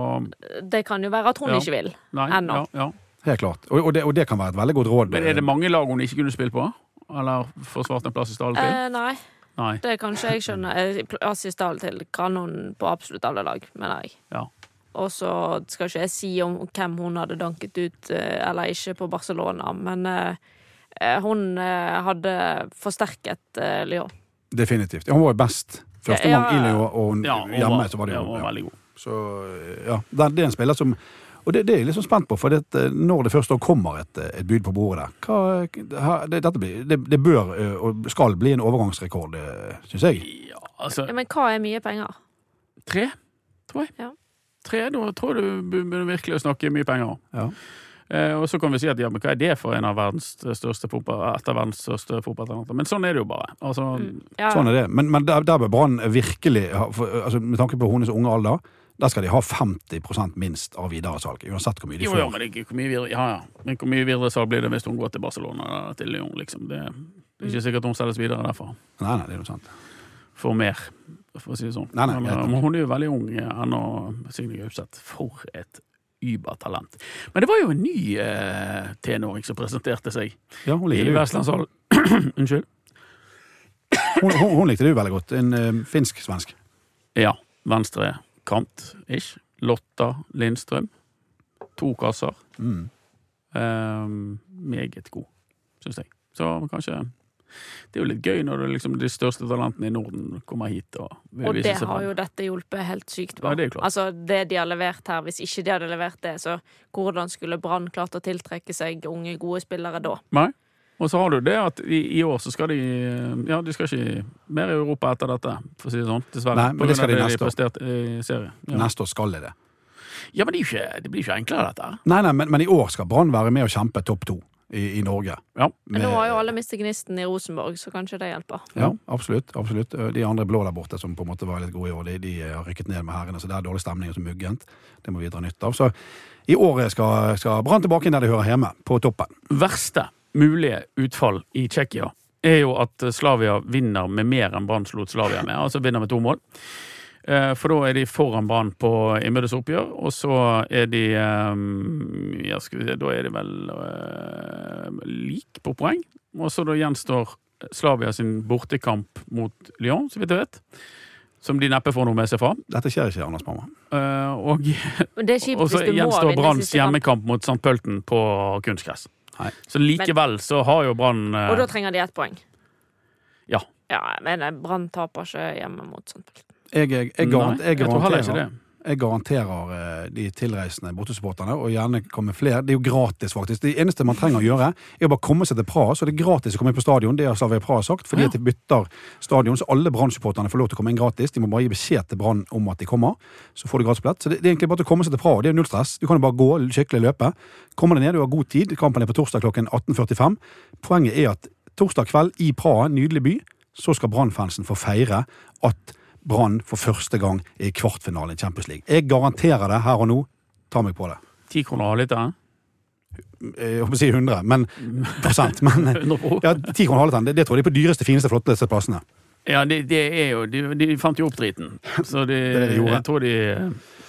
Det kan jo være at hun Ja. ikke vil. Nei. Ennå. Ja, ja. Helt klart. Og, og, det, og det kan være et veldig godt råd. Men er det mange lag hun ikke kunne spilt på? Eller forsvart en plass i stallen til? Eh, nei, Nei. det kan ikke jeg skjønne. Eh, Plass i til kan hun på absolutt alle lag, mener jeg. Ja. Og så skal ikke jeg si om hvem hun hadde danket ut eh, eller ikke på Barcelona, men eh, eh, hun hadde forsterket Lyon. Definitivt. Ja, hun var best. Første Ja, gang ja, i. Lyon, og Ja, var, så var det ja, jo hun var ja. veldig god. Så ja, det, det er en spiller som Og det, det er jeg sånn spent på, for det, når det først kommer et, et bud på bordet der hva, det, dette blir, det, det bør og skal bli en overgangsrekord, syns jeg. Ja, altså Ja, men hva er mye penger? Tre, tror jeg. Ja. Tre, Da tror jeg du begynner virkelig å snakke mye penger. Ja. Eh, og så kan vi si at ja, men hva er det for en av verdens største fotball, etter verdens største fotballtalenter? Men sånn er det jo bare. Altså, Mm. Ja, Sånn er det. Men, men der, der bør Brann virkelig for, altså, Med tanke på hennes unge alder, der skal de ha 50% minst av videresalg. Uansett hvor mye de får. Jo, jo, ja, men ikke hvor mye videre, ja, ja. Men hvor mye videre salg blir det hvis hun går til Barcelona eller til Lyon? Liksom. Det er ikke sikkert hun selges videre derfra. Nei, nei, det er noe sant. For mer, for å si det sånn. Nei, nei, men, eh, men hun er jo veldig ung eh, ennå, Signe Gaupseth. For et übertalent. Men det var jo en ny eh, tenåring som presenterte seg Ja, hun i. Vestlandshallen. Unnskyld. Hun, hun, hun likte det jo veldig godt. En ø, finsk-svensk. Ja. Venstre kant, ish. Lotta Lindstrøm. To kasser. Mm. Um, meget god, syns jeg. Så kanskje Det er jo litt gøy når liksom, de største talentene i Norden kommer hit. Og, vil og vise det har jo dette hjulpet helt sykt på. Ja, det er klart. Altså, det de har levert her, hvis ikke de hadde levert det, så hvordan skulle Brann klart å tiltrekke seg unge, gode spillere da? Nei. Og så har du det at i, i år så skal de Ja, de skal ikke mer i Europa etter dette, for å si det sånn. Dessverre. Nei, men På det skal de neste år. Ja. Neste år skal de det. ja, men det, er ikke, det blir ikke enklere, dette. Nei, nei, men, men i år skal Brann være med og kjempe topp to i, i Norge. Ja. Men nå har jo alle mistet gnisten i Rosenborg, så kanskje det hjelper. Ja, absolutt. absolutt. De andre blå der borte som på en måte var litt gode i år, de, de har rykket ned med herrene, så det er dårlig stemning og så muggent. Det må vi dra nytte av. Så i år skal, skal Brann tilbake inn der de hører hjemme, på toppen. verste mulige utfall i Tsjekkia er jo at Slavia vinner med mer enn Brann slo Slavia med. Altså vinner med to mål. Eh, For da er de foran Brann på innbyrdes oppgjør, og så er de eh, Ja, skal vi se, da er de vel uh, lik på poeng. Og så da gjenstår Slavia sin bortekamp mot Lyon, så vidt jeg vet. Som de neppe får noe med seg fra. Dette skjer ikke, Anders Mamma. Uh, Og, og så gjenstår Branns hjemmekamp mot St. Pølten på kunstgress. Nei. Så likevel så har jo Brann eh, Og da trenger de ett poeng. Ja. Ja, men Brann taper ikke hjemme mot sånt. Jeg, Jeg, jeg, jeg, jeg, jeg, jeg, jeg tror heller ikke det. Jeg garanterer eh, de tilreisende bortesupporterne, og gjerne komme flere. Det er jo gratis, faktisk. Det eneste man trenger å gjøre, er å bare komme seg til Praha, så det er gratis å komme inn på stadion. Det har Slavia Praha sagt, fordi Ja. de bytter stadion, så alle Brann-supporterne får lov til å komme inn gratis. De må bare gi beskjed til Brann om at de kommer, så får de gratisbillett. Så det, det er egentlig bare å komme seg til Praha. Det er null stress. Du kan jo bare gå, skikkelig løpe. Kommer deg ned, du har god tid. Kampen er på torsdag klokken 18.45. Poenget er at torsdag kveld i Praha, nydelig by, så skal Brann-fansen få feire at Brann for første gang i kvartfinalen i Champions League. Jeg garanterer det her og nå. Ta meg på det. Ti kroner halvliteren? Jeg håper å si 100, men prosent. Men ja, 10 kroner halvliteren, det, det tror jeg er på dyreste, fineste, flotteste plassene. Ja, det, det er jo De, de fant jo opp driten. Så de, det de jeg tror de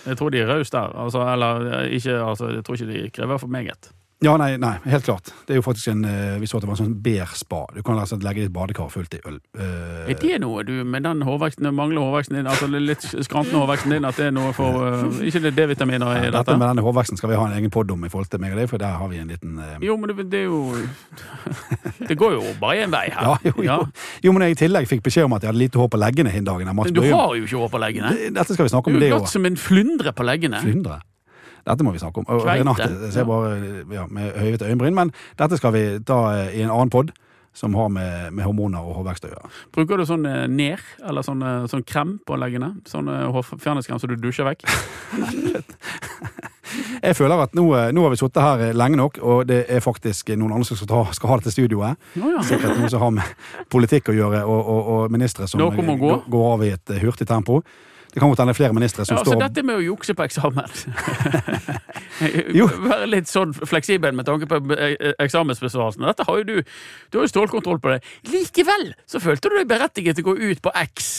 jeg tror de er rause der. Altså, eller ikke altså, Jeg tror ikke de krever for meget. Ja, nei, nei, helt klart. Det er jo faktisk en eh, Vi så at det var en sånn bær-spa. Du kan altså legge ditt badekar fullt i øl. Uh, Er det noe du med den hårveksten, mangler hårveksten din, altså litt skrantende hårveksten din, at det er noe for uh, Ikke det er D-vitaminer i dette dette? med denne hårveksten skal vi ha en egen pod om i forhold til meg og deg, for der har vi en liten uh, Jo, men det, det er jo Det går jo bare én vei her. ja, jo, jo. jo, men jeg i tillegg fikk beskjed om at jeg hadde lite hår på leggene hin dagen. Men Du har jo ikke hår på leggene. Dette skal vi snakke Du om, er det glatt òg. som en flyndre på leggene. Flyndre. Dette må vi snakke om. Og. Renate ser bare ja, med høyvete øyenbryn, men dette skal vi ta eh, i en annen pod som har med, med hormoner og hårvekst å gjøre. Bruker du sånn eh, ner, eller sånn, eh, sånn krem på leggene? Sånn hårfjerningskrem som du dusjer vekk? Jeg føler at nå, nå har vi sittet her lenge nok, og det er faktisk noen andre som skal, ta, skal ha dette studioet. Oh, ja. Sikkert noen som har med politikk å gjøre, og, og, og ministre som går- går av i et hurtig tempo. Det kan godt hende flere ministre som Ja, altså står dette med å jukse på eksamen Være litt sånn fleksibel med tanke på eh, eksamensbesvarelsen. Dette har jo du Du har jo stålkontroll på det. Likevel så følte du deg berettiget til å gå ut på X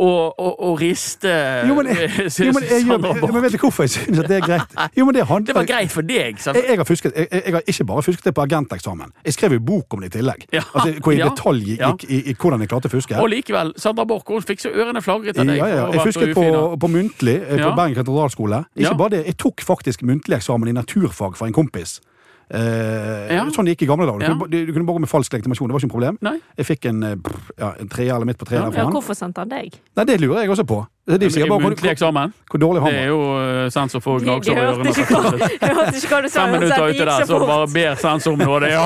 og, og, og riste Jo, men, jeg, eh, jo, men, jeg, jeg Borch. men vet du hvorfor jeg synes at det er greit? Jo, men det, Det var greit for deg. sant? Jeg, jeg, har fusket, jeg, jeg har ikke bare fusket det på agenteksamen. Jeg skrev jo bok om det i tillegg. Ja, Altså, hvor i ja, detalj gikk ja. i, i hvordan jeg klarte å fuske. Og likevel, Sandra Borch hun fikk så ørene flagret av deg. ja, ja. for Jeg fusket på, på muntlig eh, på. Bergen katedralskole. Ikke bare det, jeg tok faktisk muntlig eksamen i naturfag for en kompis. Eh, Ja. Sånn det gikk i gamle dager. Du, Ja. kunne, du kunne bare gå med falsk legitimasjon. Det var ikke noe problem. Nei. Jeg fikk en, eh, ja, en treer eller midt på treeren Ja, for Ja, han. hvorfor sendte han deg? Nei, det lurer jeg også på. Det er de sier bare hvor, Muntlig eksamen. hvor dårlig han Det er jo uh, sensor for gnagsår i ørene. hva, hørte ikke hva du sa. Fem minutter ute der, så bare ber sensor om er ja,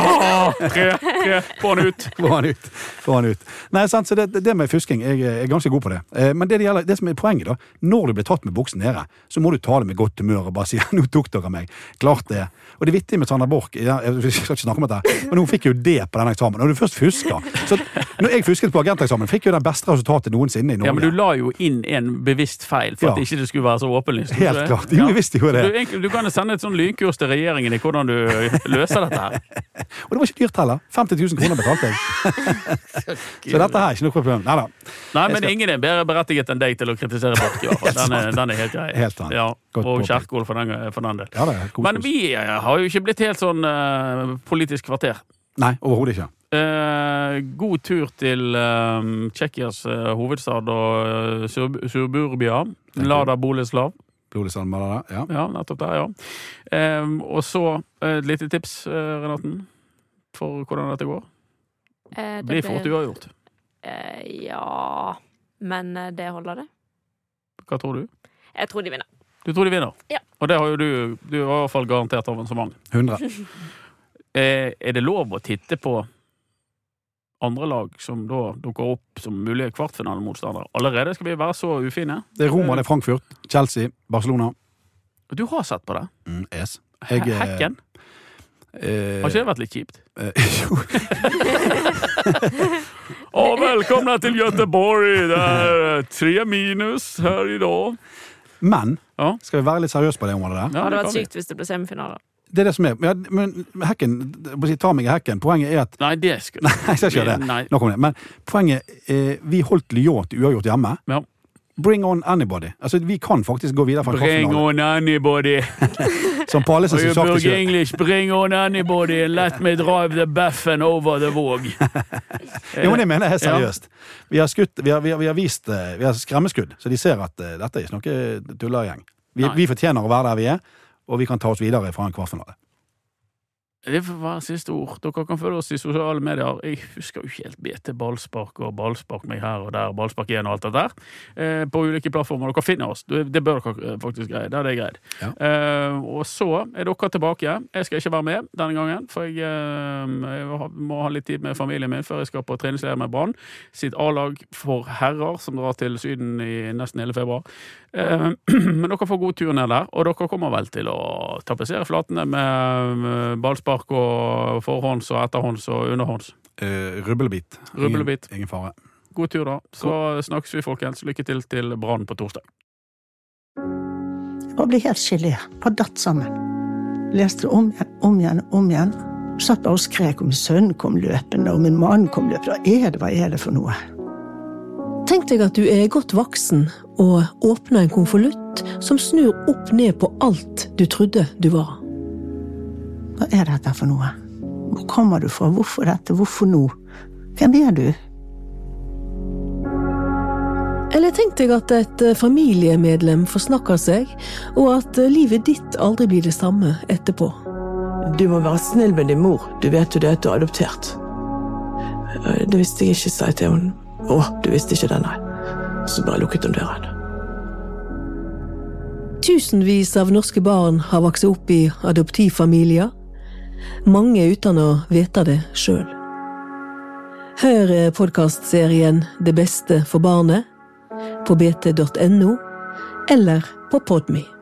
tre, tre, få han ut. Få han ut. Få han ut. Nei, sant, så det, det med fusking, jeg er ganske god på det. Eh, Men det, det, gjelder, det som er poenget, da, når du blir tatt med buksen nede, så må du ta det med godt humør og bare si 'nå tok dere meg'. Klart det. Og det vittige med Sandra Borch Jeg skal ikke snakke om dette, men hun fikk jo det på den eksamen. Når du først fusker Så når jeg fusket på agenteksamen, fikk jo den beste resultatet noensinne i Norge. Ja, men du la jo inn en bevisst feil for at Ja. ikke det skulle være så åpenlyst. Helt klart. Jo, jeg visste jo det. Du, du kan sende et sånn lynkurs til regjeringen i hvordan du løser dette her. Og det var ikke dyrt heller. 50 000 kroner betalte jeg. Så dette her er ikke noe problem. Nei da. Nei, men skal- ingen er bedre berettiget enn deg til å kritisere Borch, i hvert fall. Den er, den er helt grei. Helt sant. Ja, og. Kjerkol for den, for den del. Ja, det Men vi eh, har jo ikke blitt helt sånn uh, politisk kvarter. Nei, overhodet ikke. Eh, god tur til eh, Tsjekkias eh, hovedstad og uh, Sur Surburbia. Lada Boleslav. Boleslav det. Ja. Ja, nettopp der, ja. Eh, og så eh, et lite tips, eh, Renaten, for hvordan dette går. Eh, det Blir fort blir- uavgjort. Eh, ja Men eh, det holder, det. Hva tror du? Jeg tror de vinner. Du tror de vinner? Ja. Og det har jo du Du har i hvert fall garantert avansement. 100. Eh, er det lov å titte på andre lag som da dukker opp som mulige kvartfinalemotstandere? Allerede skal vi være så ufine? Det er Roma, det er Frankfurt, Chelsea, Barcelona. Du har sett på det? Mm, yes. Jeg, eh, Hekken? Eh, Har ikke det vært litt kjipt? eh, jo, og velkomne til Göteborg! Det er eh, tre minus her i dag. men Ja. skal vi være litt seriøse på det området der? Det hadde vært sykt hvis det ble semifinaler. Det er det som er. Ja, men hekken, si, ta meg i hekken. Poenget er at Nei, det skal Nei, jeg skal ikke gjøre det. Nei. Nok om det. Men poenget er, Vi holdt Lyon til uavgjort hjemme. Ja. Bring on anybody. Altså, Vi kan faktisk gå videre fra Bring on anybody. Som Pallesen har sagt bug. English, bring on anybody let me drive the baffen over the våg. Jo, men det mener jeg helt seriøst. Vi har, skutt, vi har, vi har, vi har vist eh, Vi har skremmeskudd, så de ser at uh, dette er ikke noe tullegjeng. Vi, vi fortjener å være der vi er, og vi kan ta oss videre fra en kvartfinale. Være siste ord. Dere kan følge oss i sosiale medier. Jeg husker jo ikke helt BT Ballspark og Ballspark meg her og der, Ballspark igjen og alt det der. Eh, på ulike plattformer. Dere finner oss. Det, det bør dere eh, faktisk greie. Det er det greit. Ja. Eh, og så er dere tilbake. Jeg skal ikke være med denne gangen, for jeg, eh, jeg må ha litt tid med familien min før jeg skal på treningsleir med Brann. Sitt A-lag for herrer, som drar til Syden i nesten hele februar. Eh, men dere får god tur ned der, og dere kommer vel til å tapetsere flatene med, ballspark og forhånds og etterhånds og underhånds. Eh, rubbelbit. Rubbelbit. Ingen, ingen fare. God tur, da. Så snakkes vi, folkens. Lykke til til Brann på torsdag. og ble helt gelé. Bare datt sammen. Leste om igjen, om igjen, om igjen. Satt bare og skrek om sønnen kom løpende, og min mann kom løpende. Hva er det, hva er det for noe? Tenk deg at du er godt voksen og åpner en konvolutt som snur opp ned på alt du trodde du var. Hva er dette for noe? Hvor kommer du fra? Hvorfor dette? Hvorfor nå? Hvem er du? Eller tenk deg at et eh, familiemedlem forsnakker seg, og at eh, livet ditt aldri blir det samme etterpå. Du må være snill med din mor. Du vet jo det at du er adoptert. Eh, Det visste jeg ikke, sa jeg til henne. Å, du visste ikke det, nei. Så bare lukket hun døren. Tusenvis av norske barn har vokst opp i adoptivfamilier, mange uten å vite det sjøl. Hør podkastserien Det beste for barnet på bt.no eller på Podme.